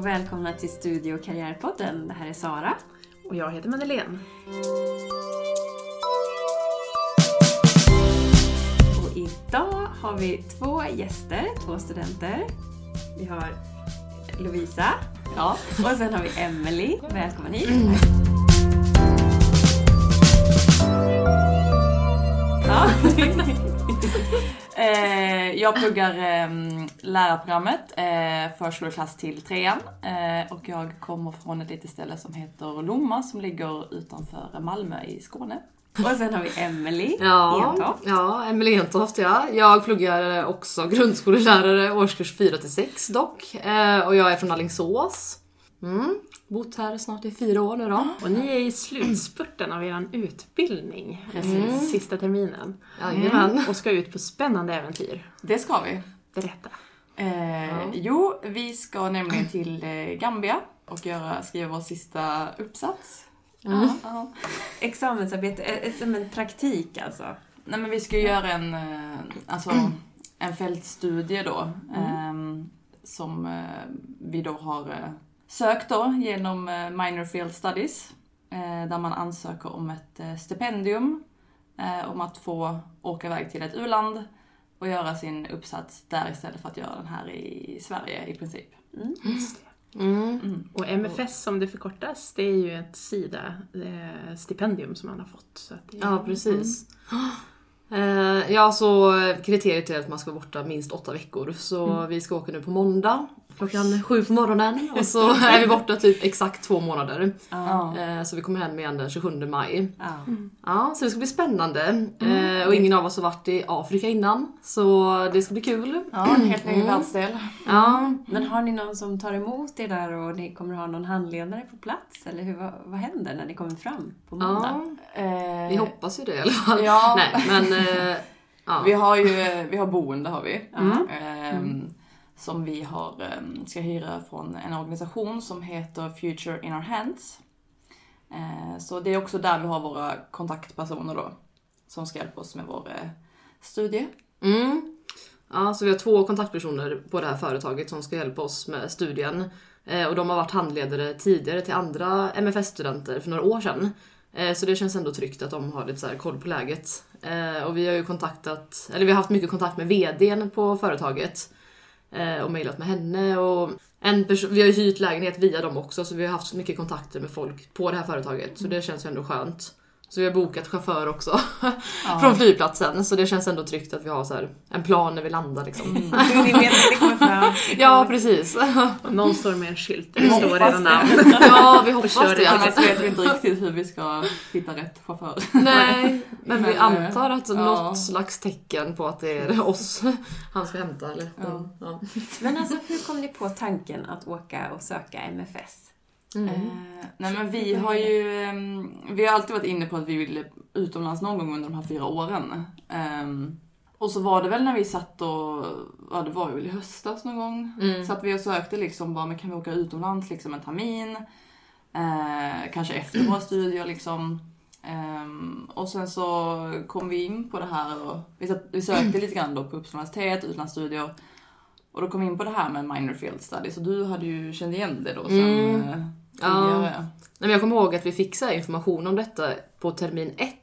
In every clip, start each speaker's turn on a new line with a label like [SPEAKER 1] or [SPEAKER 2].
[SPEAKER 1] och välkomna till Studio Karriärpodden. Det här är Sara.
[SPEAKER 2] Och jag heter Madeleine.
[SPEAKER 1] Och idag har vi två gäster, två studenter. Vi har Lovisa
[SPEAKER 3] Ja.
[SPEAKER 1] och sen har vi Emily. Välkommen hit.
[SPEAKER 3] ja. eh, jag pluggar eh, lärarprogrammet eh, förskoleklass till trean. Eh, och jag kommer från ett litet ställe som heter Lomma som ligger utanför Malmö i Skåne.
[SPEAKER 1] Och sen har vi Emily
[SPEAKER 2] Ja,
[SPEAKER 1] Entoft.
[SPEAKER 2] ja Emelie Entoft ja. Jag pluggar också grundskolelärare årskurs 4 till 6 dock. Eh, och jag är från Alingsås. Mm. Bott här snart i fyra år nu då.
[SPEAKER 4] Och ni är i slutspurten av er utbildning, precis, sista terminen.
[SPEAKER 2] Jajamän.
[SPEAKER 4] Och ska ut på spännande äventyr.
[SPEAKER 3] Det ska vi.
[SPEAKER 4] Berätta.
[SPEAKER 3] Eh, Jo, vi ska nämligen till eh, Gambia och göra, skriva vår sista uppsats. Ja, ja.
[SPEAKER 1] Examensarbete, eh, som en praktik alltså.
[SPEAKER 3] Nej men vi ska ju göra en, eh, alltså, en fältstudie då. eh, som eh, vi då har sökt då genom Minor Field Studies. eh, Där man ansöker om ett stipendium. eh, Om att få åka iväg till ett u-land och göra sin uppsats där istället för att göra den här i Sverige i princip.
[SPEAKER 2] Mm.
[SPEAKER 4] Och MFS som det förkortas, det är ju ett SIDA-stipendium som man har fått. Så att
[SPEAKER 2] Ja, precis. Eh, ja, så kriteriet är att man ska vara borta minst åtta veckor. Så vi ska åka nu på måndag klockan sju på morgonen och så är vi borta typ exakt två månader.
[SPEAKER 3] Ja.
[SPEAKER 2] Eh, så vi kommer hem igen den 27 maj.
[SPEAKER 1] Ja.
[SPEAKER 2] Ja, så det ska bli spännande. Eh, och ingen av oss har varit i Afrika innan, så det ska bli kul.
[SPEAKER 3] Ja, en helt ny världsdel.
[SPEAKER 2] Ja,
[SPEAKER 1] Men har ni någon som tar emot er där och ni kommer ha någon handledare på plats? Eller hur, vad, vad händer när ni kommer fram på måndag?
[SPEAKER 2] ja,
[SPEAKER 3] Eh,
[SPEAKER 2] vi hoppas ju det i alla fall.
[SPEAKER 3] Ja.
[SPEAKER 2] Nej, men... Eh, ja.
[SPEAKER 3] Vi har ju vi har boende har vi.
[SPEAKER 1] Mm.
[SPEAKER 3] Ehm, som vi har, eh, ska hyra från en organisation som heter Future in our hands. Eh, så det är också där vi har våra kontaktpersoner då. Som ska hjälpa oss med vår eh, studie.
[SPEAKER 2] Mm. Ja, så vi har två kontaktpersoner på det här företaget som ska hjälpa oss med studien. Och de har varit handledare tidigare till andra MFS-studenter för några år sedan. Så det känns ändå tryggt att de har lite så här koll på läget. Och vi har ju kontaktat, eller vi har haft mycket kontakt med VDn på företaget. Eh, och mejlat med henne och en vi har ju hyrt lägenhet via dem också så vi har haft mycket kontakter med folk på det här företaget. Så det känns ju ändå skönt. Så vi har bokat chaufför också från flygplatsen så det känns ändå tryggt att vi har så här en plan när vi landar liksom.
[SPEAKER 1] Ni vet att det kommer fram.
[SPEAKER 2] Ja precis.
[SPEAKER 4] Någon står med en skylt där det står redan namn.
[SPEAKER 2] Ja vi hoppas det.
[SPEAKER 3] Annars
[SPEAKER 2] Alltså.
[SPEAKER 3] vet vi inte riktigt hur vi ska hitta rätt chaufför.
[SPEAKER 2] Nej men vi
[SPEAKER 3] Men, eh,
[SPEAKER 2] antar att
[SPEAKER 3] ja.
[SPEAKER 2] något slags tecken på att det är oss han ska hämta eller
[SPEAKER 3] Ja.
[SPEAKER 2] ja.
[SPEAKER 1] Men alltså hur kom ni på tanken att åka och söka MFS?
[SPEAKER 2] Mm.
[SPEAKER 3] Eh, nej men vi har ju, ehm, vi har alltid varit inne på att vi vill utomlands någon gång under de här fyra åren. Ehm, och så var det väl när vi satt och, ja det var väl i höstas någon gång.
[SPEAKER 2] Mm.
[SPEAKER 3] Så att vi och sökte liksom bara, men kan vi åka utomlands liksom en termin? Eh, kanske efter våra studier liksom. Ehm, och sen så kom vi in på det här och vi, satt, vi sökte lite grann då på Uppsala universitet, utlandsstudier. Och då kom vi in på det här med minor field studies och du hade ju känt igen det då sen
[SPEAKER 2] Mm. Ja. Nej, men jag kommer ihåg att vi fick så information om detta på termin 1.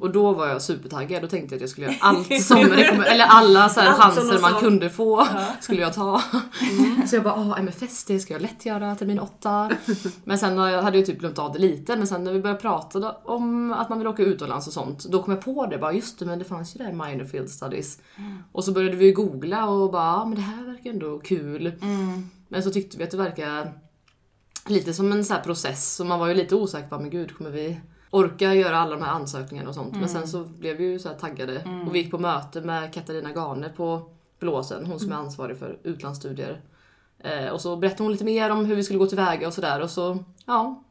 [SPEAKER 2] Och då var jag supertaggad och tänkte att jag skulle göra allt som eller alla så här
[SPEAKER 1] Allt
[SPEAKER 2] chanser man
[SPEAKER 1] sa.
[SPEAKER 2] kunde få skulle jag ta. Så jag bara, ah MFS det ska jag lätt göra termin 8. Men sen hade jag typ glömt av det lite men sen när vi började prata då, om att man vill åka utomlands och sånt då kom jag på det bara just det men det fanns ju det här minor field studies. Och så började vi googla och bara, ah, men det här verkar ändå kul.
[SPEAKER 3] Mm.
[SPEAKER 2] Men så tyckte vi att det verkar lite som en så här process och man var ju lite osäker på men gud kommer vi orka göra alla de här ansökningarna och sånt. Men sen så blev vi ju så här taggade och vi gick på möte med Katarina Garne på Blåsen, hon som är ansvarig för utlandsstudier. Eh, och så berättade hon lite mer om hur vi skulle gå tillväga och sådär och så, ja.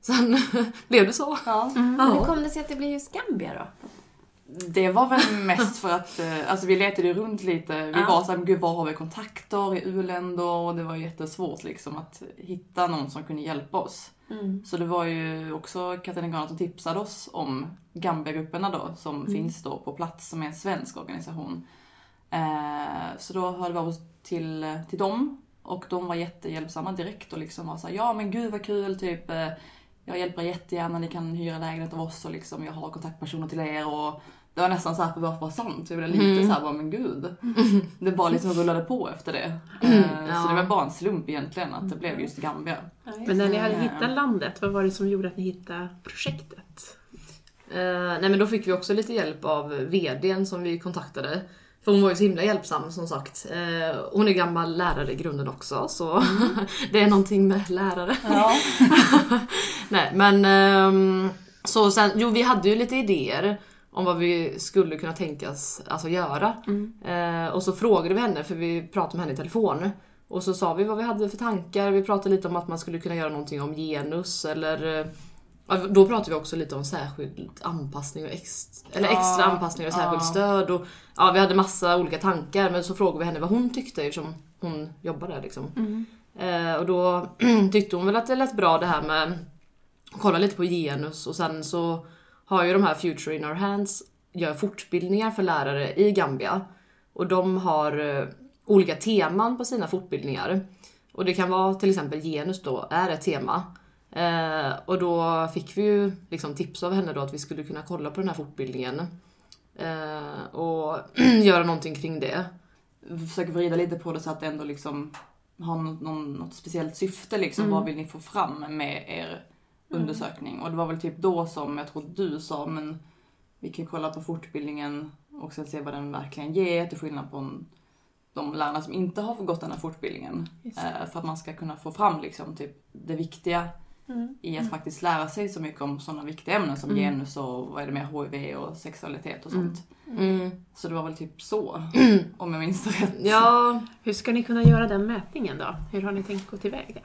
[SPEAKER 2] Sen blev det så.
[SPEAKER 3] Ja.
[SPEAKER 1] Hur kom det sig att det blev just Gambia då?
[SPEAKER 3] Det var väl mest för att, eh, alltså vi letade runt lite. Vi
[SPEAKER 1] Ja.
[SPEAKER 3] var såhär, gud var har vi kontakter i u-länder? Och det var jättesvårt liksom att hitta någon som kunde hjälpa oss.
[SPEAKER 1] Mm.
[SPEAKER 3] Så det var ju också Katarina Garner som tipsade oss om Gambia-grupperna då, som finns då på plats, som är en svensk organisation. Eh, så då hörde vi av oss till, till dem Och de var jättehjälpsamma direkt och liksom var såhär, ja men gud vad kul, typ eh, jag hjälper er jättegärna, ni kan hyra lägenhet av oss och liksom jag har kontaktpersoner till er och det var nästan såhär för att vara sant. Jag blev lite
[SPEAKER 2] Mm.
[SPEAKER 3] såhär, bara, men gud. Det bara liksom rullade på efter det. Eh, Så
[SPEAKER 2] Ja.
[SPEAKER 3] det var bara en slump egentligen att det blev just Gambia.
[SPEAKER 4] Men när ni hade
[SPEAKER 3] Ja.
[SPEAKER 4] hittat landet, vad var det som gjorde att ni hittade projektet?
[SPEAKER 2] Eh, nej men då fick vi också lite hjälp av VDn som vi kontaktade. För hon var ju så himla hjälpsam som sagt. Eh, hon är gammal lärare i grunden också så det är någonting med lärare.
[SPEAKER 3] Ja.
[SPEAKER 2] nej men ehm, så sen, jo vi hade ju lite idéer om vad vi skulle kunna tänkas alltså, göra. Eh, och så frågade vi henne, för vi pratade med henne i telefon. Och så sa vi vad vi hade för tankar, vi pratade lite om att man skulle kunna göra någonting om genus eller eh, Då pratade vi också lite om särskild anpassning och ex, eller extra anpassning och särskilt
[SPEAKER 3] ja.
[SPEAKER 2] stöd. Och, ja, vi hade massa olika tankar men så frågade vi henne vad hon tyckte eftersom hon jobbar där. Liksom. Eh, och då tyckte hon väl att det lät bra det här med att kolla lite på genus och sen så har ju de här Future in our hands gör fortbildningar för lärare i Gambia. Och de har eh, olika teman på sina fortbildningar. Och det kan vara till exempel genus då, är ett tema. Eh, och då fick vi ju liksom tips av henne då att vi skulle kunna kolla på den här fortbildningen. Eh, och göra någonting kring det.
[SPEAKER 3] Vi försöker vrida lite på det så att det ändå liksom har något, någon, något speciellt syfte liksom. Vad vill ni få fram med er undersökning? Och det var väl typ då som jag tror du sa, men vi kan kolla på fortbildningen och sen se vad den verkligen ger till skillnad från de lärarna som inte har gått den här fortbildningen. Eh, för att man ska kunna få fram liksom typ det viktiga i att faktiskt lära sig så mycket om sådana viktiga ämnen som genus och vad är det med HIV och sexualitet och sånt.
[SPEAKER 2] Mm.
[SPEAKER 3] Så det var väl typ så, om jag minns rätt.
[SPEAKER 2] Ja,
[SPEAKER 4] Hur ska ni kunna göra den mätningen då? Hur har ni tänkt gå tillväga?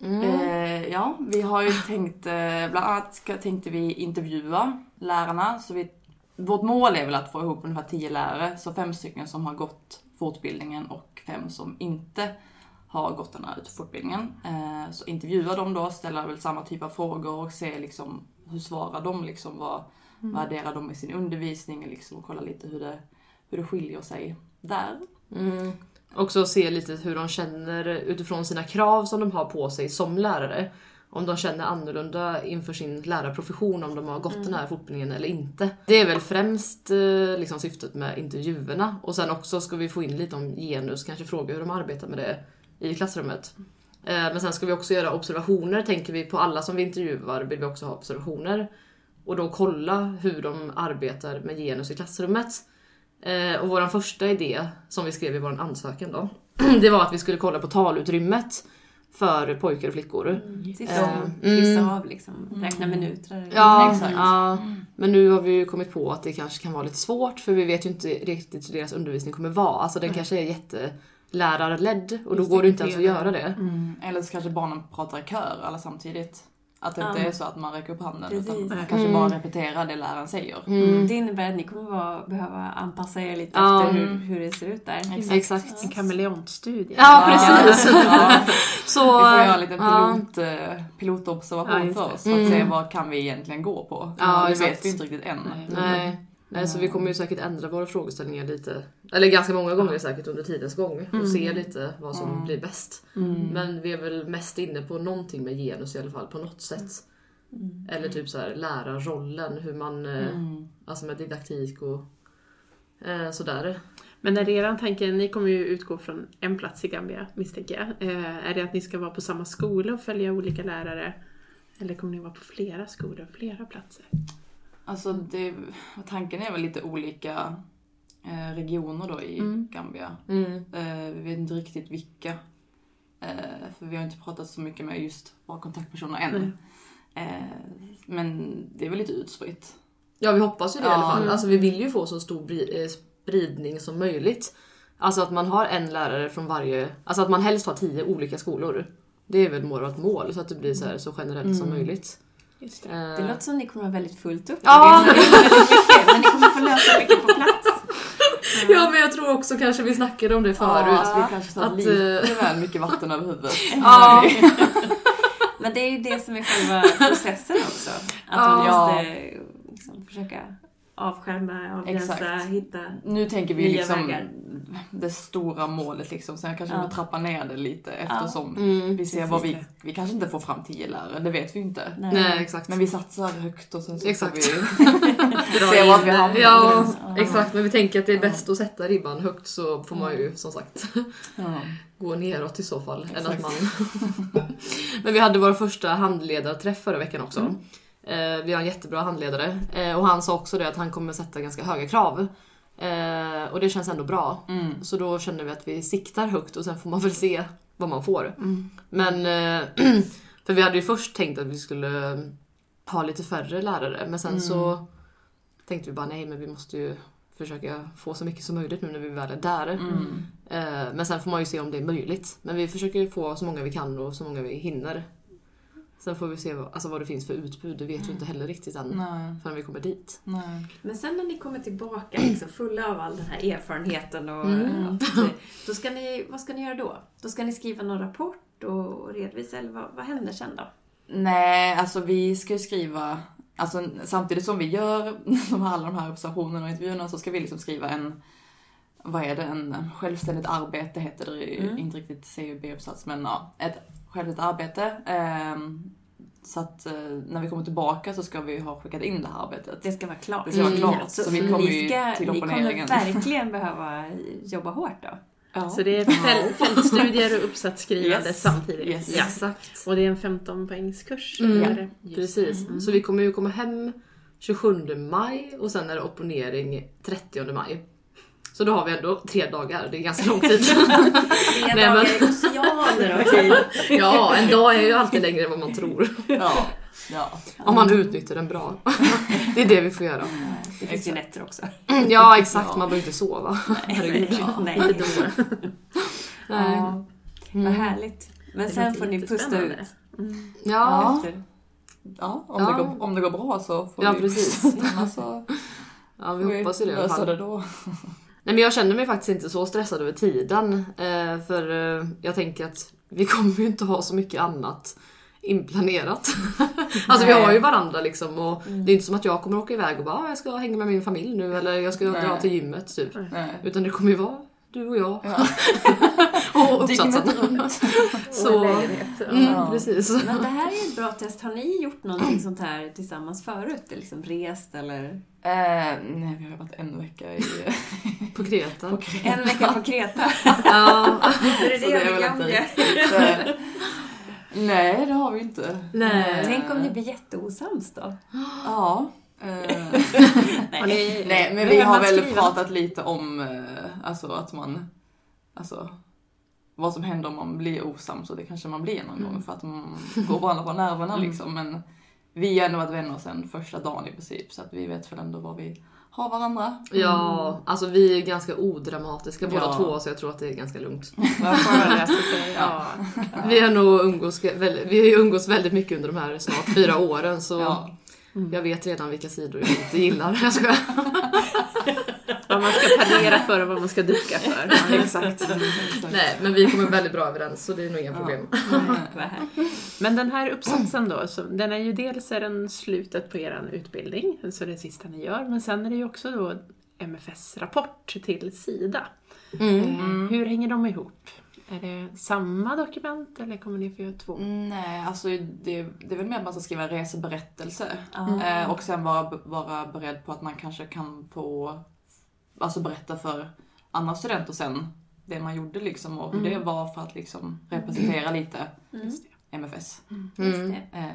[SPEAKER 2] Mm.
[SPEAKER 3] Eh, ja, vi har ju tänkt, eh, bland annat tänkte vi intervjua lärarna. Så vi, vårt mål är väl att få ihop ungefär 10 lärare, så fem stycken som har gått fortbildningen och fem som inte har gått den här fortbildningen. Eh, så intervjua dem då, ställa väl samma typ av frågor och se liksom hur svarar de liksom, vad värderar de i sin undervisning liksom, och kolla lite hur det, hur det skiljer sig där.
[SPEAKER 2] Mm. Också se lite hur de känner utifrån sina krav som de har på sig som lärare. Om de känner annorlunda inför sin lärarprofession, om de har gått den här fortbildningen eller inte. Det är väl främst eh, liksom, syftet med intervjuerna. Och sen också ska vi få in lite om genus, kanske fråga hur de arbetar med det i klassrummet. Eh, men sen ska vi också göra observationer, tänker vi på alla som vi intervjuar vill vi också ha observationer. Och då kolla hur de arbetar med genus i klassrummet. Eh, och vår första idé, som vi skrev i vår ansökan då, det var att vi skulle kolla på talutrymmet för pojkar och flickor.
[SPEAKER 1] Sitta
[SPEAKER 2] Eh,
[SPEAKER 1] och kryssa
[SPEAKER 2] mm.
[SPEAKER 1] av liksom, räkna minuter.
[SPEAKER 2] Ja,
[SPEAKER 3] Exakt.
[SPEAKER 2] ja, men nu har vi ju kommit på att det kanske kan vara lite svårt för vi vet ju inte riktigt hur deras undervisning kommer vara. Alltså den kanske är jättelärarledd och då
[SPEAKER 4] Just
[SPEAKER 2] går det inte ens att göra det.
[SPEAKER 3] Eller så kanske barnen pratar i kör alla samtidigt. Att det inte
[SPEAKER 1] Ja.
[SPEAKER 3] är så att man räcker upp handen
[SPEAKER 1] Precis.
[SPEAKER 3] utan man
[SPEAKER 4] Mm.
[SPEAKER 3] kanske bara repeterar det läraren säger.
[SPEAKER 2] Mm.
[SPEAKER 1] Det innebär att ni kommer vara, behöva anpassa er lite
[SPEAKER 2] Ja.
[SPEAKER 1] efter hur, hur det ser ut där.
[SPEAKER 2] Exakt.
[SPEAKER 4] En kameleontstudie.
[SPEAKER 2] Ja, precis.
[SPEAKER 3] Ja.
[SPEAKER 2] Så,
[SPEAKER 3] Vi får göra lite
[SPEAKER 2] ja.
[SPEAKER 3] pilot, eh, pilotobservation
[SPEAKER 4] Ja,
[SPEAKER 3] för oss för att
[SPEAKER 2] Mm.
[SPEAKER 3] se vad kan vi egentligen gå på.
[SPEAKER 2] Ja, exakt.
[SPEAKER 3] vet vi inte riktigt än.
[SPEAKER 4] Nej.
[SPEAKER 2] Nej, så vi kommer ju säkert ändra våra frågeställningar lite, eller ganska många gånger säkert under tidens gång och se lite vad som
[SPEAKER 3] Mm.
[SPEAKER 2] blir bäst.
[SPEAKER 3] Mm.
[SPEAKER 2] Men vi är väl mest inne på någonting med genus i alla fall på något sätt. Eller typ så här lärarrollen, hur man, eh,
[SPEAKER 3] Mm.
[SPEAKER 2] alltså med didaktik och eh, sådär.
[SPEAKER 4] Men är eran tanke, ni kommer ju utgå från en plats i Gambia misstänker jag. Eh, är det att ni ska vara på samma skola och följa olika lärare? Eller kommer ni vara på flera skolor, flera platser?
[SPEAKER 3] Alltså det, tanken är väl lite olika eh, regioner då i
[SPEAKER 4] Mm.
[SPEAKER 3] Gambia.
[SPEAKER 2] Mm.
[SPEAKER 3] Eh, vi vet inte riktigt vilka. Eh, för vi har inte pratat så mycket med just våra kontaktpersoner än. Eh, men det är väl lite utspritt.
[SPEAKER 2] Ja vi hoppas ju det i
[SPEAKER 3] Ja.
[SPEAKER 2] alla fall. Alltså vi vill ju få så stor spridning som möjligt. Alltså att man har en lärare från varje, alltså att man helst har tio olika skolor. Det är väl vårt mål så att det blir så, här, så generellt som
[SPEAKER 3] Mm.
[SPEAKER 2] möjligt.
[SPEAKER 4] Just det.
[SPEAKER 1] Det
[SPEAKER 2] Eh,
[SPEAKER 1] låter som ni kommer ha väldigt fullt upp.
[SPEAKER 2] Ja.
[SPEAKER 1] Det är så väldigt mycket, men ni kommer få lösa mycket på plats.
[SPEAKER 2] Ja men jag tror också kanske vi snackade om det förut.
[SPEAKER 3] Ja, vi kanske tar
[SPEAKER 2] Att,
[SPEAKER 3] lite
[SPEAKER 2] eh,
[SPEAKER 3] väl mycket vatten över huvudet.
[SPEAKER 2] Ja.
[SPEAKER 1] Men det är ju det som är själva processen också. Att
[SPEAKER 2] Ja.
[SPEAKER 1] man måste liksom försöka avskärma, avgränsa,
[SPEAKER 3] Exakt.
[SPEAKER 1] hitta...
[SPEAKER 3] Nu tänker vi
[SPEAKER 1] Nya
[SPEAKER 3] liksom
[SPEAKER 1] vägar.
[SPEAKER 3] det stora målet liksom. Sen kanske
[SPEAKER 1] Ja.
[SPEAKER 3] vi trappa ner det lite eftersom
[SPEAKER 2] Mm.
[SPEAKER 3] vi ser vad vi, vi kanske inte får fram tio lärare, det vet vi inte.
[SPEAKER 2] Nej, exakt.
[SPEAKER 3] Men vi satsar högt och sen så
[SPEAKER 2] Exakt.
[SPEAKER 3] får vi se var vi hamnar.
[SPEAKER 2] Ja,
[SPEAKER 3] Ja.
[SPEAKER 2] exakt. Men vi tänker att det är bäst att sätta ribban högt så får man ju som sagt
[SPEAKER 3] Ja.
[SPEAKER 2] gå neråt i så fall. Än att
[SPEAKER 3] Exakt.
[SPEAKER 2] man... Men vi hade vår första handledarträff förra veckan också.
[SPEAKER 3] Mm.
[SPEAKER 2] Eh, vi har en jättebra handledare eh, och han sa också det att han kommer sätta ganska höga krav. Eh, och det känns ändå bra.
[SPEAKER 3] Mm.
[SPEAKER 2] Så då känner vi att vi siktar högt och sen får man väl se vad man får.
[SPEAKER 4] Mm.
[SPEAKER 2] Men, för vi hade ju först tänkt att vi skulle ha lite färre lärare men sen
[SPEAKER 3] Mm.
[SPEAKER 2] så tänkte vi bara nej men vi måste ju försöka få så mycket som möjligt nu när vi väl är där.
[SPEAKER 3] Mm.
[SPEAKER 2] Men sen får man ju se om det är möjligt. Men vi försöker få så många vi kan och så många vi hinner. Sen får vi se vad, alltså vad det finns för utbud, det vet vi inte heller riktigt än
[SPEAKER 3] Nej.
[SPEAKER 2] förrän vi kommer dit.
[SPEAKER 3] Nej.
[SPEAKER 1] Men sen när ni kommer tillbaka liksom, fulla av all den här erfarenheten och
[SPEAKER 2] Mm.
[SPEAKER 1] ja, så- då ska ni, vad ska ni göra då? Då ska ni skriva någon rapport och, och redovisa eller vad, vad händer sen då?
[SPEAKER 3] Nej, alltså vi ska ju skriva, alltså samtidigt som vi gör de här, alla de här observationerna och intervjuerna så ska vi liksom skriva en, vad är det, en självständigt arbete heter det
[SPEAKER 1] Mm.
[SPEAKER 3] inte riktigt CUB-uppsats men ja, ett självständigt arbete. Ehm, så att eh, när vi kommer tillbaka så ska vi ha skickat in det här arbetet.
[SPEAKER 1] Det ska vara klart.
[SPEAKER 3] Det ska vara
[SPEAKER 2] Mm.
[SPEAKER 3] klart, så vi kommer ju
[SPEAKER 1] ska,
[SPEAKER 3] till
[SPEAKER 1] Ni kommer
[SPEAKER 3] opponeringen.
[SPEAKER 1] verkligen behöva jobba hårt då.
[SPEAKER 3] Ja.
[SPEAKER 4] Så det är fäl- fältstudier och uppsatsskrivande
[SPEAKER 3] Yes.
[SPEAKER 4] samtidigt.
[SPEAKER 3] Yes.
[SPEAKER 4] Ja.
[SPEAKER 2] Exakt.
[SPEAKER 4] Och det är en 15 poängskurs.
[SPEAKER 2] Mm.
[SPEAKER 4] Just. Mm.
[SPEAKER 2] Precis. Så vi kommer ju komma hem 27 maj och sen är det opponering 30 maj. Så då har vi ändå tre dagar, det är ganska lång tid.
[SPEAKER 1] Tre
[SPEAKER 2] Nej, men-
[SPEAKER 1] dagar i oceaner tid.
[SPEAKER 2] ja, en dag är ju alltid längre än vad man tror.
[SPEAKER 3] Ja. ja.
[SPEAKER 2] Om man utnyttjar den bra. Det är det vi får göra.
[SPEAKER 1] Det finns ju nätter också.
[SPEAKER 2] Ja exakt, man behöver inte sova. Herregud.
[SPEAKER 1] Nej.
[SPEAKER 4] Inte då.
[SPEAKER 2] Nej.
[SPEAKER 1] Ja, vad
[SPEAKER 3] Mm.
[SPEAKER 1] härligt. Men sen får ni pusta ut.
[SPEAKER 4] Mm.
[SPEAKER 2] Ja,
[SPEAKER 3] Ja.
[SPEAKER 1] efter.
[SPEAKER 3] ja, om,
[SPEAKER 2] Ja.
[SPEAKER 3] Det går, om det går bra så får
[SPEAKER 2] Ja,
[SPEAKER 3] vi
[SPEAKER 2] precis.
[SPEAKER 3] Annars så
[SPEAKER 2] ja, vi hoppas ju det
[SPEAKER 3] lösa det då.
[SPEAKER 2] Nej men jag känner mig faktiskt inte så stressad över tiden. Eh, för eh, jag tänker att vi kommer ju inte ha så mycket annat inplanerat. alltså vi har ju varandra liksom och det är inte som att jag kommer åka iväg och bara "Ah, jag ska hänga med min familj nu eller jag ska dra
[SPEAKER 3] Nej.
[SPEAKER 2] till gymmet typ.
[SPEAKER 3] Nej.
[SPEAKER 2] Utan det kommer ju vara du och jag
[SPEAKER 3] Ja.
[SPEAKER 2] och uppsatsen.
[SPEAKER 4] Och
[SPEAKER 2] Så.
[SPEAKER 4] Ja.
[SPEAKER 2] mm,
[SPEAKER 3] Ja.
[SPEAKER 2] precis.
[SPEAKER 1] Men det här är ett bra test. Har ni gjort någonting sånt här tillsammans förut? Liksom rest eller?
[SPEAKER 3] Eh, nej, vi har varit en vecka i...
[SPEAKER 2] På Kreta.
[SPEAKER 1] En vecka på Kreta.
[SPEAKER 2] Ja.
[SPEAKER 1] Är det
[SPEAKER 3] Så
[SPEAKER 1] det
[SPEAKER 3] är
[SPEAKER 1] vi
[SPEAKER 3] väl
[SPEAKER 1] gamla?
[SPEAKER 3] inte- Nej, det har vi inte.
[SPEAKER 2] Nej.
[SPEAKER 1] Tänk om ni blir jätteosams då?
[SPEAKER 3] Ja. Eh,
[SPEAKER 4] ni,
[SPEAKER 3] nej, men vi
[SPEAKER 1] har
[SPEAKER 3] väl pratat lite om eh, alltså att man... Alltså, vad som händer om man blir osams och det kanske man blir någon gång för att man går varandra på nerverna liksom. Men vi har ändå varit vänner sedan första dagen i princip så att vi vet väl ändå vad vi har varandra.
[SPEAKER 2] Ja, alltså vi är ganska odramatiska båda
[SPEAKER 3] Ja.
[SPEAKER 2] två så jag tror att det är ganska lugnt.
[SPEAKER 3] Ja.
[SPEAKER 2] Vi har nog umgås, väl- vi har ju umgås väldigt mycket under de här snart fyra åren så
[SPEAKER 3] Ja.
[SPEAKER 2] Jag vet redan vilka sidor jag inte gillar. Jag skojar.
[SPEAKER 4] vad man ska planera för och vad man ska ducka för.
[SPEAKER 3] Exakt.
[SPEAKER 2] Nej, men vi kommer väldigt bra överens så det är nog inga problem.
[SPEAKER 1] Här.
[SPEAKER 4] Men den här uppsatsen då, så den är ju dels är den slutet på er utbildning, så det sista ni gör, men sen är det ju också då MFS rapport till Sida.
[SPEAKER 2] Mm.
[SPEAKER 4] Eh, Hur hänger de ihop? Är det samma dokument eller kommer ni få göra två?
[SPEAKER 3] Nej, alltså det, det är väl mer att man ska skriva en reseberättelse.
[SPEAKER 1] Ja.
[SPEAKER 3] Eh, och sen vara, vara beredd på att man kanske kan få alltså berätta för andra studenter sen det man gjorde liksom och hur det var för att liksom representera lite
[SPEAKER 1] Mm.
[SPEAKER 3] MFS.
[SPEAKER 1] Just
[SPEAKER 2] Mm.
[SPEAKER 1] det.
[SPEAKER 3] Eh,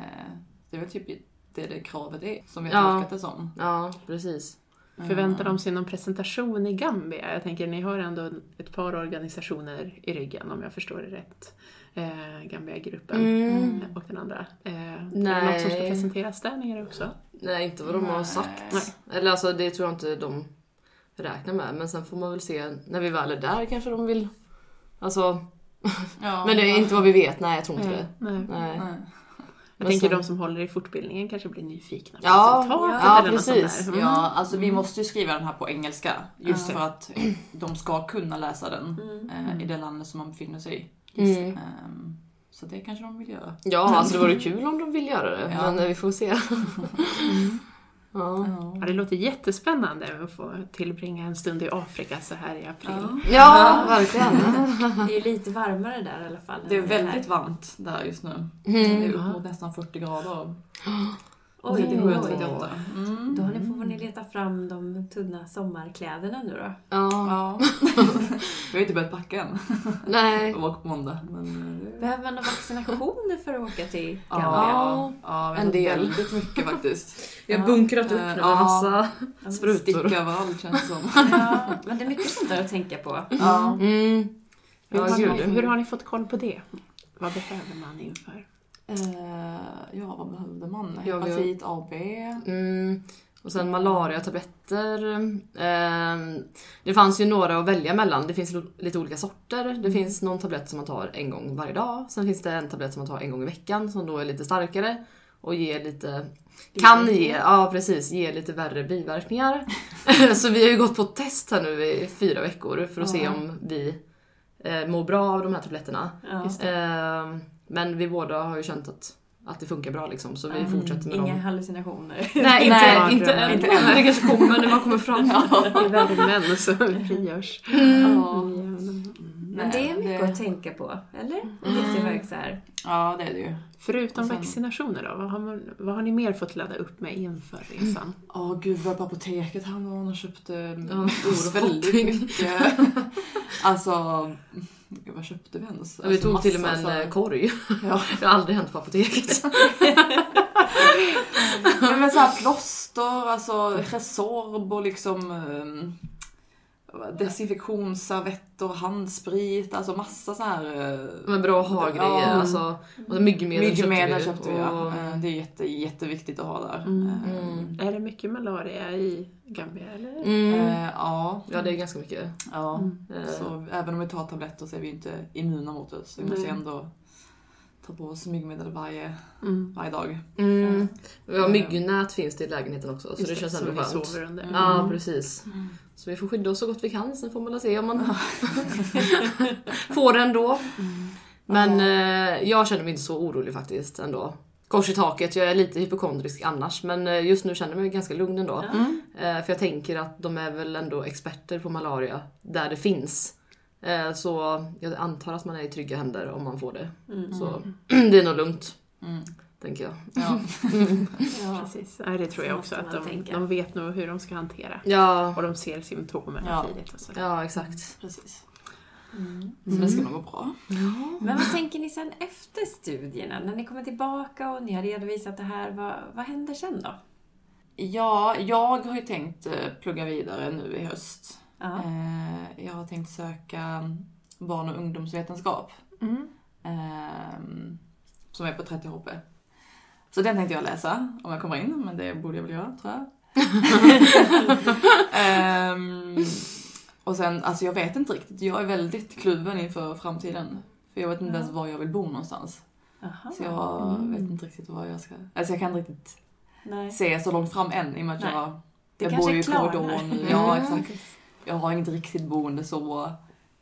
[SPEAKER 3] det är väl typ det det kravet är som vi
[SPEAKER 2] Ja.
[SPEAKER 3] har tolkat det som.
[SPEAKER 2] Ja, precis.
[SPEAKER 4] Förväntar de sig någon presentation i Gambia? Jag tänker, ni har ändå ett par organisationer i ryggen om jag förstår det rätt. Eh, Gambia-gruppen
[SPEAKER 2] Mm.
[SPEAKER 4] och den andra. Eh, Är det
[SPEAKER 2] Nej.
[SPEAKER 4] något som ska presenteras där nere också?
[SPEAKER 2] Nej, inte vad de har
[SPEAKER 3] Nej.
[SPEAKER 2] sagt. Eller alltså det tror jag inte de räknar med. Men sen får man väl se när vi väl är där kanske de vill... Alltså,
[SPEAKER 3] Ja,
[SPEAKER 2] men det är inte vad vi vet. Nej, jag tror inte det.
[SPEAKER 4] Nej.
[SPEAKER 2] Nej.
[SPEAKER 4] Jag tänker
[SPEAKER 2] sen-
[SPEAKER 4] de som håller i fortbildningen kanske blir nyfikna på
[SPEAKER 2] Ja,
[SPEAKER 4] resultatet
[SPEAKER 2] ja,
[SPEAKER 4] eller något sånt
[SPEAKER 2] precis.
[SPEAKER 4] där. Mm.
[SPEAKER 3] Ja, alltså vi måste ju skriva den här på engelska. Just
[SPEAKER 4] Ja.
[SPEAKER 3] för att de ska kunna läsa den
[SPEAKER 1] Mm.
[SPEAKER 3] eh, i det landet som man befinner sig i.
[SPEAKER 2] Mm.
[SPEAKER 3] Så det kanske de vill göra.
[SPEAKER 2] Ja, alltså det vore kul om de vill göra det.
[SPEAKER 3] Ja.
[SPEAKER 2] Men eh, vi får se. Ja.
[SPEAKER 4] Ja, det låter jättespännande att få tillbringa en stund i Afrika så här i april.
[SPEAKER 2] ja, verkligen.
[SPEAKER 1] Det är ju lite varmare där i alla fall.
[SPEAKER 3] Det är väldigt varmt där just nu. Det
[SPEAKER 2] Mm.
[SPEAKER 3] är upp mot nästan 40 grader.
[SPEAKER 1] Oj,
[SPEAKER 3] 37,
[SPEAKER 1] oj, oj.
[SPEAKER 3] 38. Mm.
[SPEAKER 1] Då har ni, får ni leta fram de tunna sommarkläderna nu då.
[SPEAKER 2] Ja.
[SPEAKER 3] Ja. Vi har inte börjat packa än.
[SPEAKER 2] Nej.
[SPEAKER 3] Det var på måndag. Men eh.
[SPEAKER 1] Behöver man några vaccinationer för att åka till Gambia?
[SPEAKER 2] Ja.
[SPEAKER 3] ja,
[SPEAKER 2] en del.
[SPEAKER 3] Väldigt mycket faktiskt.
[SPEAKER 2] Vi har bunkrat upp
[SPEAKER 3] Eh,
[SPEAKER 2] nu
[SPEAKER 3] ja.
[SPEAKER 2] massa
[SPEAKER 1] Ja,
[SPEAKER 2] sprutor.
[SPEAKER 3] Stick överallt känns det som.
[SPEAKER 1] Ja, men det är mycket sånt där att tänka på.
[SPEAKER 3] Ja.
[SPEAKER 2] Mm.
[SPEAKER 4] Hur,
[SPEAKER 2] Ja,
[SPEAKER 4] har ni, hur har ni fått koll på det? Vad behöver man inför?
[SPEAKER 3] Eh, ja, vad behövde man? Hepatit AB.
[SPEAKER 2] Mm. Och sen malariatabletter. Ehm, det fanns ju några att välja mellan. Det finns lite olika sorter. Det finns någon tablett som man tar en gång varje dag. Sen finns det en tablett som man tar en gång i veckan som då är lite starkare och ger lite kan ge, ja precis, ge lite värre biverkningar. så vi har ju gått på test här nu i fyra veckor för att se
[SPEAKER 3] Ja.
[SPEAKER 2] om vi eh, mår bra av de här tabletterna.
[SPEAKER 1] Ja.
[SPEAKER 2] Men vi båda har ju känt att, att det funkar bra liksom så vi
[SPEAKER 1] Mm.
[SPEAKER 2] fortsätter med
[SPEAKER 1] Inga
[SPEAKER 2] dem.
[SPEAKER 1] hallucinationer.
[SPEAKER 2] Nej, inte,
[SPEAKER 3] Nej,
[SPEAKER 2] inte, än.
[SPEAKER 3] inte än.
[SPEAKER 2] Men det kanske kommer när man kommer fram.
[SPEAKER 4] I värmen så frigörs.
[SPEAKER 3] Ja.
[SPEAKER 1] Men det är mycket
[SPEAKER 3] det-
[SPEAKER 1] att tänka på, eller? Sig iväg så här.
[SPEAKER 3] Ja, det är det ju.
[SPEAKER 4] Förutom
[SPEAKER 3] sen-
[SPEAKER 4] vaccinationer då, vad har, man, vad har ni mer fått ladda upp med inför resan?
[SPEAKER 3] Åh gud, vi var på apoteket häromdagen och köpte
[SPEAKER 2] Ja, stor
[SPEAKER 3] väldigt mycket. alltså, gud, vad köpte vi ens?
[SPEAKER 2] Ja, vi
[SPEAKER 3] Alltså,
[SPEAKER 2] tog till och med en
[SPEAKER 3] så här-
[SPEAKER 2] eh, korg.
[SPEAKER 3] Ja.
[SPEAKER 2] Det har aldrig hänt på apoteket.
[SPEAKER 3] Men så här plåster, alltså Resorb och liksom um, desinfektionsservetter, handsprit, alltså massa så här eh,
[SPEAKER 2] Med bra ha-grejer.
[SPEAKER 3] Ja.
[SPEAKER 2] Alltså, och myggmedel,
[SPEAKER 3] myggmedel köpte vi.
[SPEAKER 2] och,
[SPEAKER 3] Ja. Eh, Det är jätte, jätteviktigt att ha där.
[SPEAKER 4] Mm.
[SPEAKER 3] Eh,
[SPEAKER 2] Mm.
[SPEAKER 4] Är det mycket malaria i Gambia eller?
[SPEAKER 2] Mm.
[SPEAKER 3] eh, Ja,
[SPEAKER 2] Ja, det är ganska mycket.
[SPEAKER 3] ja.
[SPEAKER 4] Mm.
[SPEAKER 3] Så även om vi tar tabletter så är vi inte immuna mot det. Så vi måste ändå ta på oss myggmedel varje,
[SPEAKER 4] Mm.
[SPEAKER 3] varje dag.
[SPEAKER 2] Mm. Ja, myggnät finns det i lägenheten också så
[SPEAKER 4] Just
[SPEAKER 2] det känns ändå skönt.
[SPEAKER 4] sover under.
[SPEAKER 2] Ja, precis. Så vi får skydda oss så gott vi kan, sen får man se om man får det ändå. Men eh, jag känner mig inte så orolig faktiskt ändå. Kors i taket, jag är lite hypokondrisk annars men eh, just nu känner jag mig ganska lugn ändå.
[SPEAKER 4] Mm.
[SPEAKER 2] Eh, för jag tänker att de är väl ändå experter på malaria där det finns. Eh, så jag antar att man är i trygga händer om man får det.
[SPEAKER 1] Mm.
[SPEAKER 2] Så det är nog lugnt,
[SPEAKER 3] Mm.
[SPEAKER 2] tänker jag.
[SPEAKER 3] Ja.
[SPEAKER 1] Ja.
[SPEAKER 4] Precis, ja, det tror jag
[SPEAKER 1] Så
[SPEAKER 4] också. Att
[SPEAKER 1] man
[SPEAKER 4] de,
[SPEAKER 1] tänka.
[SPEAKER 4] de vet nog hur de ska hantera.
[SPEAKER 2] Ja,
[SPEAKER 4] Och de ser symptomen
[SPEAKER 3] Ja.
[SPEAKER 4] tidigt. Och så.
[SPEAKER 2] ja exakt.
[SPEAKER 3] Precis.
[SPEAKER 1] Mm.
[SPEAKER 3] Så det ska nog gå bra.
[SPEAKER 1] Men vad tänker ni sen efter studierna? När ni kommer tillbaka och ni har redovisat det här, vad, vad händer sen då?
[SPEAKER 3] Ja, jag har ju tänkt eh, plugga vidare nu i höst.
[SPEAKER 1] Ja.
[SPEAKER 3] Eh, Jag har tänkt söka barn och ungdomsvetenskap.
[SPEAKER 4] Mm.
[SPEAKER 3] ehm, Som är på 30 HP. Så den tänkte jag läsa om jag kommer in, men det borde jag väl göra tror jag. Ehm, och sen, alltså jag vet inte riktigt. Jag är väldigt kluven inför framtiden. För jag vet inte
[SPEAKER 1] Ja.
[SPEAKER 3] ens var jag vill bo någonstans.
[SPEAKER 1] Aha.
[SPEAKER 3] Så jag
[SPEAKER 4] Mm.
[SPEAKER 3] vet inte riktigt vad jag ska... Alltså jag kan inte riktigt
[SPEAKER 1] Nej.
[SPEAKER 3] se så långt fram än i och med att jag,
[SPEAKER 1] Det
[SPEAKER 3] jag bor ju i
[SPEAKER 1] klarnar.
[SPEAKER 3] korridor nu. Ja, exakt. Jag har inget riktigt boende så...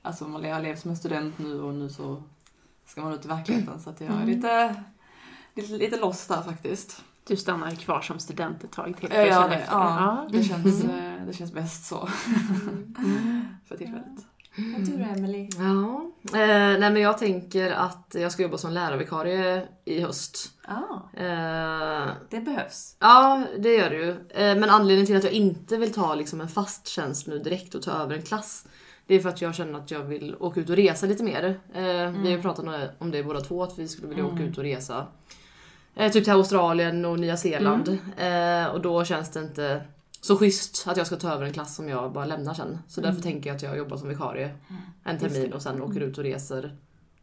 [SPEAKER 3] Alltså man- jag lever som en student nu och nu så ska man ut i verkligheten. Så att jag är lite, lite, lite lost där faktiskt.
[SPEAKER 4] Du stannar kvar som student ett tag till?
[SPEAKER 3] Ja, ja, det, ja,
[SPEAKER 4] Ja.
[SPEAKER 3] det, känns, eh, det känns bäst så
[SPEAKER 4] Mm.
[SPEAKER 3] för tillfället.
[SPEAKER 1] Och du då Emelie?
[SPEAKER 2] Ja, eh, nej men jag tänker att jag ska jobba som lärarvikarie i höst.
[SPEAKER 1] Ja,
[SPEAKER 2] Eh,
[SPEAKER 1] det behövs.
[SPEAKER 2] ja, det gör det ju. Eh, men anledningen till att jag inte vill ta liksom en fast tjänst nu direkt och ta över en klass, det är för att jag känner att jag vill åka ut och resa lite mer. Eh, Vi har ju pratat om det båda två, att vi skulle vilja åka
[SPEAKER 3] Mm.
[SPEAKER 2] ut och resa. Eh, typ till Australien och Nya Zeeland. Eh, och då känns det inte så schysst att jag ska ta över en klass som jag bara lämnar sen. Så därför tänker jag att jag jobbar som vikarie en termin och sen åker ut och reser.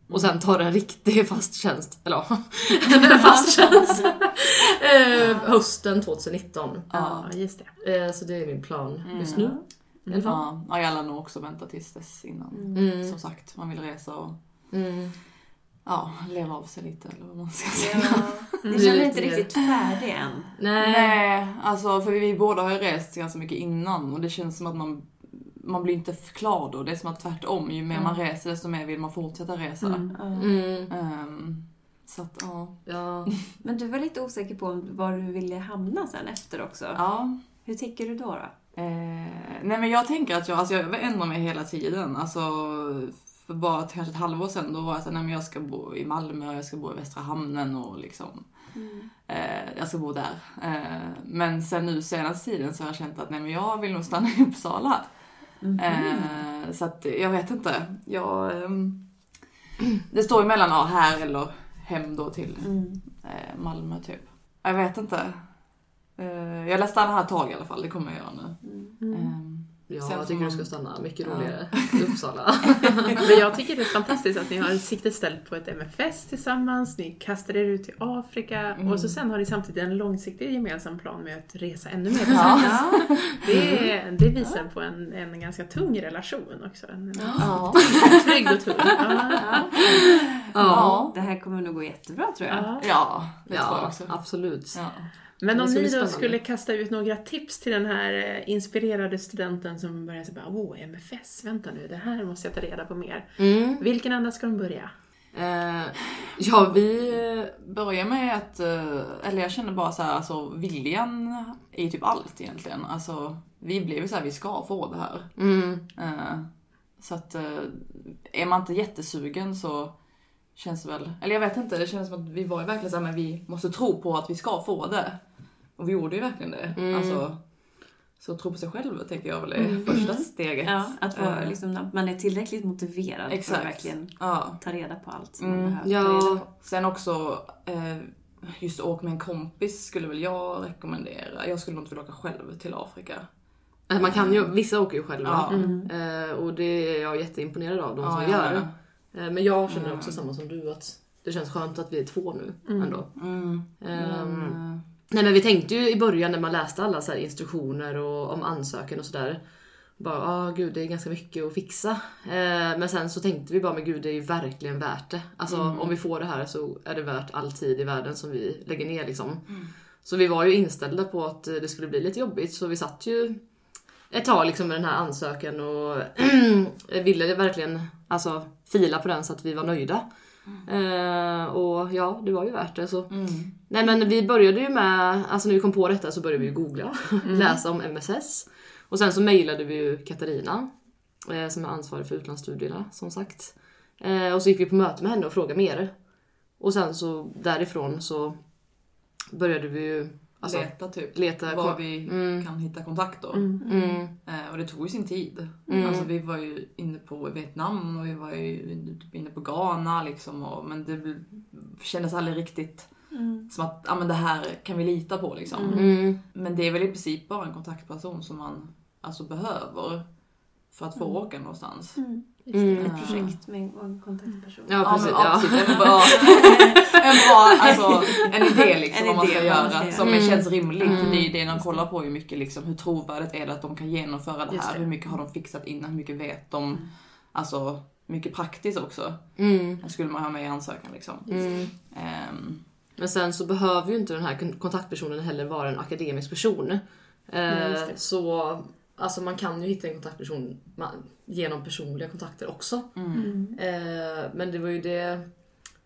[SPEAKER 2] Och sen tar en riktig fast tjänst. Eller ja, en fast tjänst. eh, hösten 2019.
[SPEAKER 4] Ja, just det.
[SPEAKER 2] Eh, så det är min plan just
[SPEAKER 3] Mm.
[SPEAKER 2] nu. I alla fall.
[SPEAKER 3] Ja, ja, jag lär nog också vänta tills dess innan.
[SPEAKER 2] Mm.
[SPEAKER 3] Som sagt, man vill resa och
[SPEAKER 2] Mm.
[SPEAKER 3] Ja, leva av sig lite eller vad man ska säga.
[SPEAKER 1] Ja,
[SPEAKER 2] Det
[SPEAKER 1] ni
[SPEAKER 2] är
[SPEAKER 1] känner inte riktigt färdig än.
[SPEAKER 2] Nej.
[SPEAKER 3] Nej, alltså för vi båda har ju rest ganska mycket innan och det känns som att man, man blir inte klar då. Det är som att tvärtom, ju mer man reser desto mer vill man fortsätta resa.
[SPEAKER 4] Mm.
[SPEAKER 2] Mm.
[SPEAKER 3] Ehm, Så att, ja.
[SPEAKER 2] Ja,
[SPEAKER 1] Men du var lite osäker på var du ville hamna sen efter också.
[SPEAKER 3] ja.
[SPEAKER 1] Hur tänker du då? då?
[SPEAKER 3] Eh, nej men jag tänker att jag, alltså jag ändrar mig hela tiden. Alltså, för bara kanske ett halvår sedan då var jag såhär, nej jag ska bo i Malmö, jag ska bo i Västra Hamnen och liksom eh, jag ska bo där. Eh, men sen nu senaste tiden så har jag känt att nej men jag vill nog stanna i Uppsala. Eh, så att jag vet inte. Jag, ehm, det står emellan ja, här eller hem då till eh, Malmö typ. Jag vet inte. Eh, jag lär stanna här ett tag i alla fall, det kommer jag göra nu.
[SPEAKER 2] Ja
[SPEAKER 3] Sen
[SPEAKER 2] jag tycker
[SPEAKER 3] man-
[SPEAKER 2] du ska stanna. Mycket
[SPEAKER 3] Ja.
[SPEAKER 2] roligare i Uppsala.
[SPEAKER 4] Men jag tycker det är fantastiskt att ni har siktet ställt på ett MFS tillsammans, ni kastar er ut till Afrika och så sen har ni samtidigt en långsiktig gemensam plan med att resa ännu mer tillsammans.
[SPEAKER 1] Ja.
[SPEAKER 4] Det, det visar på en, en ganska tung relation också. En, en
[SPEAKER 3] ja.
[SPEAKER 4] trygg och tung. Ja.
[SPEAKER 3] Ja.
[SPEAKER 1] Det här kommer nog gå jättebra tror jag.
[SPEAKER 4] Ja.
[SPEAKER 3] Ja,
[SPEAKER 2] Ja, absolut.
[SPEAKER 4] Men om ni då skulle kasta ut några tips till den här eh, inspirerade studenten som börjar säga åh MFS, vänta nu, det här måste jag ta reda på mer.
[SPEAKER 2] Mm.
[SPEAKER 4] Vilken ända ska de börja?
[SPEAKER 2] Eh, ja, vi...
[SPEAKER 3] Börja med att, eh, eller jag känner bara så här, alltså viljan är ju typ allt egentligen. Alltså, vi blev ju så här, vi ska få det här.
[SPEAKER 2] Mm,
[SPEAKER 3] Eh, Så att är man inte jättesugen så känns det väl, eller jag vet inte, det känns som att vi var ju verkligen så här, men vi måste tro på att vi ska få det. Och vi gjorde ju verkligen det.
[SPEAKER 2] Mm.
[SPEAKER 3] Alltså, så tro på sig själv tänker jag väl är första steget.
[SPEAKER 1] Ja, att vara,
[SPEAKER 3] Eh,
[SPEAKER 1] liksom, man är tillräckligt motiverad för
[SPEAKER 3] Exakt.
[SPEAKER 1] att verkligen
[SPEAKER 3] Ja.
[SPEAKER 1] ta reda på allt som
[SPEAKER 3] Mm,
[SPEAKER 1] man behöver ta reda
[SPEAKER 2] ja,
[SPEAKER 1] på.
[SPEAKER 3] Sen också, eh, just åk med en kompis skulle väl jag rekommendera. Jag skulle nog inte vilja åka själv till Afrika.
[SPEAKER 2] eh, man kan ju, vissa åker ju själva.
[SPEAKER 3] Ja.
[SPEAKER 2] Eh, och det är jag jätteimponerad av, de
[SPEAKER 3] Ja,
[SPEAKER 2] som gör.
[SPEAKER 3] med.
[SPEAKER 2] Eh, men jag känner
[SPEAKER 3] Mm.
[SPEAKER 2] också samma som du, att det känns skönt att vi är två nu ändå.
[SPEAKER 3] Mm. Men,
[SPEAKER 2] Nej men vi tänkte ju i början när man läste alla så instruktioner och om ansökan och sådär. Bara, ah gud det är ganska mycket att fixa. Eh, men sen så tänkte vi bara, men gud det är ju verkligen värt det. Alltså om vi får det här så är det värt all tid i världen som vi lägger ner liksom. Så vi var ju inställda på att det skulle bli lite jobbigt så vi satt ju ett tag liksom med den här ansökan och ville verkligen alltså, fila på den så att vi var nöjda. Eh, och ja, det var ju värt det. Så.
[SPEAKER 3] mm.
[SPEAKER 2] Nej men vi började ju med, alltså när vi kom på detta så började vi ju googla, läsa om MSS. Och sen så mejlade vi ju Katarina, eh, som är ansvarig för utlandsstudierna som sagt. Eh, och så gick vi på möte med henne och frågade mer. Och sen så därifrån så började vi ju alltså,
[SPEAKER 3] leta typ.
[SPEAKER 2] leta
[SPEAKER 3] Var vi
[SPEAKER 2] Mm.
[SPEAKER 3] kan hitta kontakter.
[SPEAKER 2] Mm,
[SPEAKER 3] Eh, och det tog ju sin tid.
[SPEAKER 2] Mm.
[SPEAKER 3] Alltså vi var ju inne på Vietnam och vi var ju typ inne på Ghana liksom. Och, men det kändes aldrig riktigt som att ah, men det här kan vi lita på liksom.
[SPEAKER 2] mm,
[SPEAKER 3] Men det är väl i princip bara en kontaktperson som man alltså behöver för att få åka någonstans.
[SPEAKER 1] Mm.
[SPEAKER 2] Mm.
[SPEAKER 1] Ett projekt med en kontaktperson.
[SPEAKER 2] Ja precis.
[SPEAKER 3] men,
[SPEAKER 2] Ja.
[SPEAKER 3] precis. En bra, alltså, en idé liksom
[SPEAKER 1] En
[SPEAKER 3] vad man
[SPEAKER 1] idé
[SPEAKER 3] ska
[SPEAKER 1] man
[SPEAKER 3] göra
[SPEAKER 1] ska göra.
[SPEAKER 3] som
[SPEAKER 2] Mm.
[SPEAKER 3] känns rimlig. För
[SPEAKER 2] Mm.
[SPEAKER 3] det är det de kollar på ju mycket liksom, hur trovärdigt är det att de kan genomföra det
[SPEAKER 4] Just
[SPEAKER 3] här?
[SPEAKER 4] det.
[SPEAKER 3] Hur mycket har de fixat innan? Hur mycket vet de? Alltså mycket praktiskt också.
[SPEAKER 2] Mm,
[SPEAKER 3] Det skulle man ha med i ansökan liksom.
[SPEAKER 2] mm.
[SPEAKER 3] Ehm,
[SPEAKER 2] Men sen så behöver ju inte den här kon- kontaktpersonen heller vara en akademisk person. Eh, så alltså man kan ju hitta en kontaktperson genom personliga kontakter också.
[SPEAKER 3] mm.
[SPEAKER 2] Eh, men det var ju det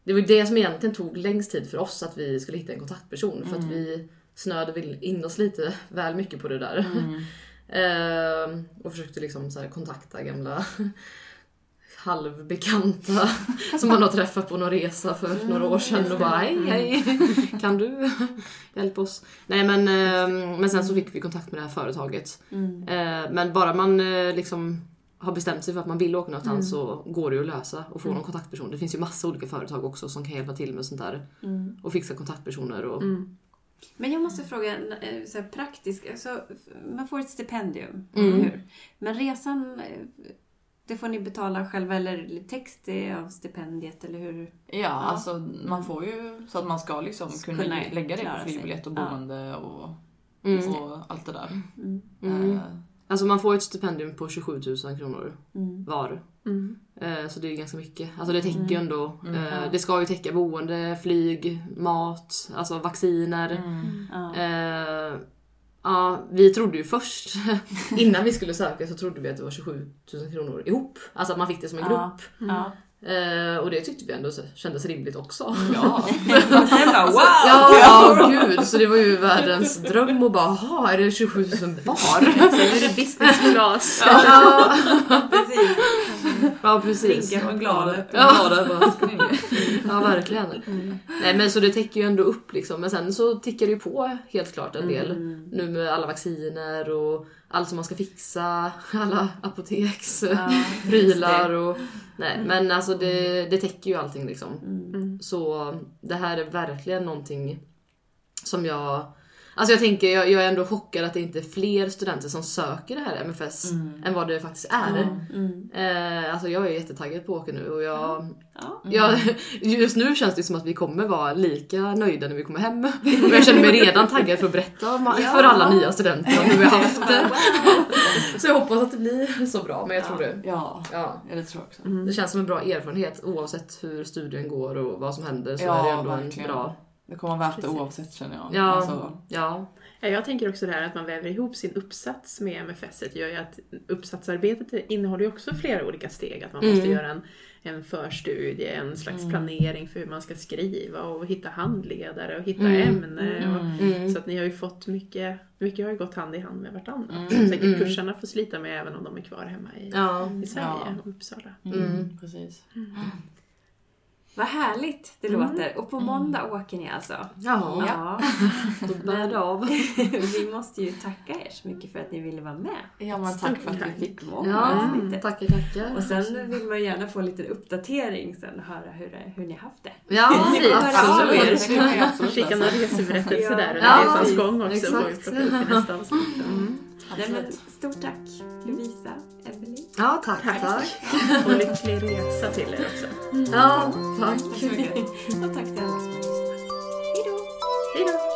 [SPEAKER 2] det var ju det som egentligen tog längst tid för oss att vi skulle hitta en kontaktperson. För att vi snöade in oss lite väl mycket på det där.
[SPEAKER 3] Mm.
[SPEAKER 2] Eh, och försökte liksom så kontakta gamla halvbekanta som man har träffat på någon resa för några år sedan och bara hej hej, kan du hjälpa oss? Nej men, eh, men sen så fick vi kontakt med det här företaget.
[SPEAKER 1] Mm.
[SPEAKER 2] Eh, men bara man liksom har bestämt sig för att man vill åka någonstans så går det ju att lösa och få någon kontaktperson. Det finns ju massa olika företag också som kan hjälpa till med sånt där
[SPEAKER 1] Mm.
[SPEAKER 2] och fixa kontaktpersoner och
[SPEAKER 4] Mm.
[SPEAKER 1] Men jag måste fråga, eh, så här, praktiskt, alltså, man får ett stipendium,
[SPEAKER 2] Mm.
[SPEAKER 1] eller hur? Men resan, eh, det får ni betala själva eller text av stipendiet, eller hur?
[SPEAKER 3] Ja, alltså man får ju så att man ska liksom kunna,
[SPEAKER 1] Kunna
[SPEAKER 3] lägga det på flygbiljett och
[SPEAKER 1] Ja.
[SPEAKER 3] boende och,
[SPEAKER 2] mm.
[SPEAKER 3] och allt det där.
[SPEAKER 1] Mm.
[SPEAKER 2] Mm. Alltså man får ett stipendium på 27 000 kronor
[SPEAKER 1] Mm.
[SPEAKER 2] var.
[SPEAKER 4] Mm.
[SPEAKER 2] Eh, Så det är ganska mycket. Alltså det täcker ju ändå.
[SPEAKER 3] Mm.
[SPEAKER 2] eh, Det ska ju täcka boende, flyg, mat, alltså vacciner.
[SPEAKER 3] mm.
[SPEAKER 1] Ja.
[SPEAKER 2] Eh, Ja, vi trodde ju först, innan vi skulle söka så trodde vi att det var 27 000 kronor ihop. Alltså att man fick det som en
[SPEAKER 1] Ja.
[SPEAKER 2] grupp.
[SPEAKER 1] Ja.
[SPEAKER 2] Eh, och det tyckte vi ändå kändes rimligt också.
[SPEAKER 3] Ja.
[SPEAKER 1] Och sen bara wow!
[SPEAKER 2] Ja, ja, gud. Så det var ju världens dröm och bara, jaha, är det 27 000 var?
[SPEAKER 4] Sen är det business class.
[SPEAKER 2] Ja,
[SPEAKER 1] Precis.
[SPEAKER 2] ja precis.
[SPEAKER 1] Drinkar från gladet.
[SPEAKER 2] Ja.
[SPEAKER 3] Glad överraskning.
[SPEAKER 2] Ja, verkligen. Nej men så det täcker ju ändå upp liksom. Men sen så tickar det ju på helt klart en del. Nu med alla vacciner och allt som man ska fixa. Alla apoteksprylar och... Nej men alltså det, det täcker ju allting liksom. Så det här är verkligen någonting som jag... Alltså jag tänker, jag, jag är ändå chockad att det inte är fler studenter som söker det här MFS än vad det faktiskt är. Eh, alltså jag är jättetaggad på att åka nu och jag,
[SPEAKER 1] Ja.
[SPEAKER 2] jag, just nu känns det som att vi kommer vara lika nöjda när vi kommer hem. Och jag känner mig redan taggad för att berätta om, för alla nya studenter om hur vi har haft det. Så jag hoppas att det blir så bra, men jag tror det.
[SPEAKER 3] Ja,
[SPEAKER 2] Ja.
[SPEAKER 3] ja det tror jag också.
[SPEAKER 2] Det känns som en bra erfarenhet oavsett hur studien går och vad som händer så
[SPEAKER 3] Ja,
[SPEAKER 2] är det ändå
[SPEAKER 3] verkligen.
[SPEAKER 2] en bra...
[SPEAKER 3] Det kommer vara värt det oavsett känner jag.
[SPEAKER 2] Ja,
[SPEAKER 3] Alltså,
[SPEAKER 2] ja.
[SPEAKER 4] Ja, jag tänker också det här att man väver ihop sin uppsats med MFS gör ju att uppsatsarbetet innehåller ju också flera olika steg. Att man måste
[SPEAKER 2] Mm.
[SPEAKER 4] göra en, en förstudie, en slags planering för hur man ska skriva och hitta handledare och hitta
[SPEAKER 2] Mm.
[SPEAKER 4] ämne. Och,
[SPEAKER 2] Mm.
[SPEAKER 4] Så att ni har ju fått mycket, mycket har ju gått hand i hand med vartannat.
[SPEAKER 3] Mm.
[SPEAKER 4] Som säkert
[SPEAKER 2] Mm.
[SPEAKER 4] kursarna får slita med även om de är kvar hemma i,
[SPEAKER 2] Ja.
[SPEAKER 4] i Sverige
[SPEAKER 3] Ja.
[SPEAKER 4] och Uppsala.
[SPEAKER 3] mm,
[SPEAKER 2] Mm.
[SPEAKER 3] Precis.
[SPEAKER 1] Vad härligt det låter. Och på måndag åker ni alltså?
[SPEAKER 2] Ja,
[SPEAKER 1] Ja.
[SPEAKER 2] då bär det av.
[SPEAKER 1] vi måste ju tacka er så mycket för att ni ville vara med.
[SPEAKER 3] Ja men tack för att vi fick
[SPEAKER 1] Många
[SPEAKER 2] Ja,
[SPEAKER 1] avsnittet.
[SPEAKER 2] tackar tackar.
[SPEAKER 1] Och sen vill man gärna få en liten uppdatering sen och höra hur, det, hur ni har haft det.
[SPEAKER 2] Ja,
[SPEAKER 1] er.
[SPEAKER 2] absolut.
[SPEAKER 3] Det kan man ju absolut
[SPEAKER 4] Skicka några reseberättelser
[SPEAKER 1] Ja.
[SPEAKER 4] där under
[SPEAKER 2] Ja,
[SPEAKER 4] resans
[SPEAKER 2] precis.
[SPEAKER 4] gång också.
[SPEAKER 2] Exakt.
[SPEAKER 4] nästa avsnitt.
[SPEAKER 1] Nej, men, stort tack Lovisa, Emelie.
[SPEAKER 2] Ja, tack, tack. tack.
[SPEAKER 4] Och lycklig resa till er också. Mm.
[SPEAKER 2] Ja, tack.
[SPEAKER 1] Och tack till alla som har lyssnat. Hej då. Hej då.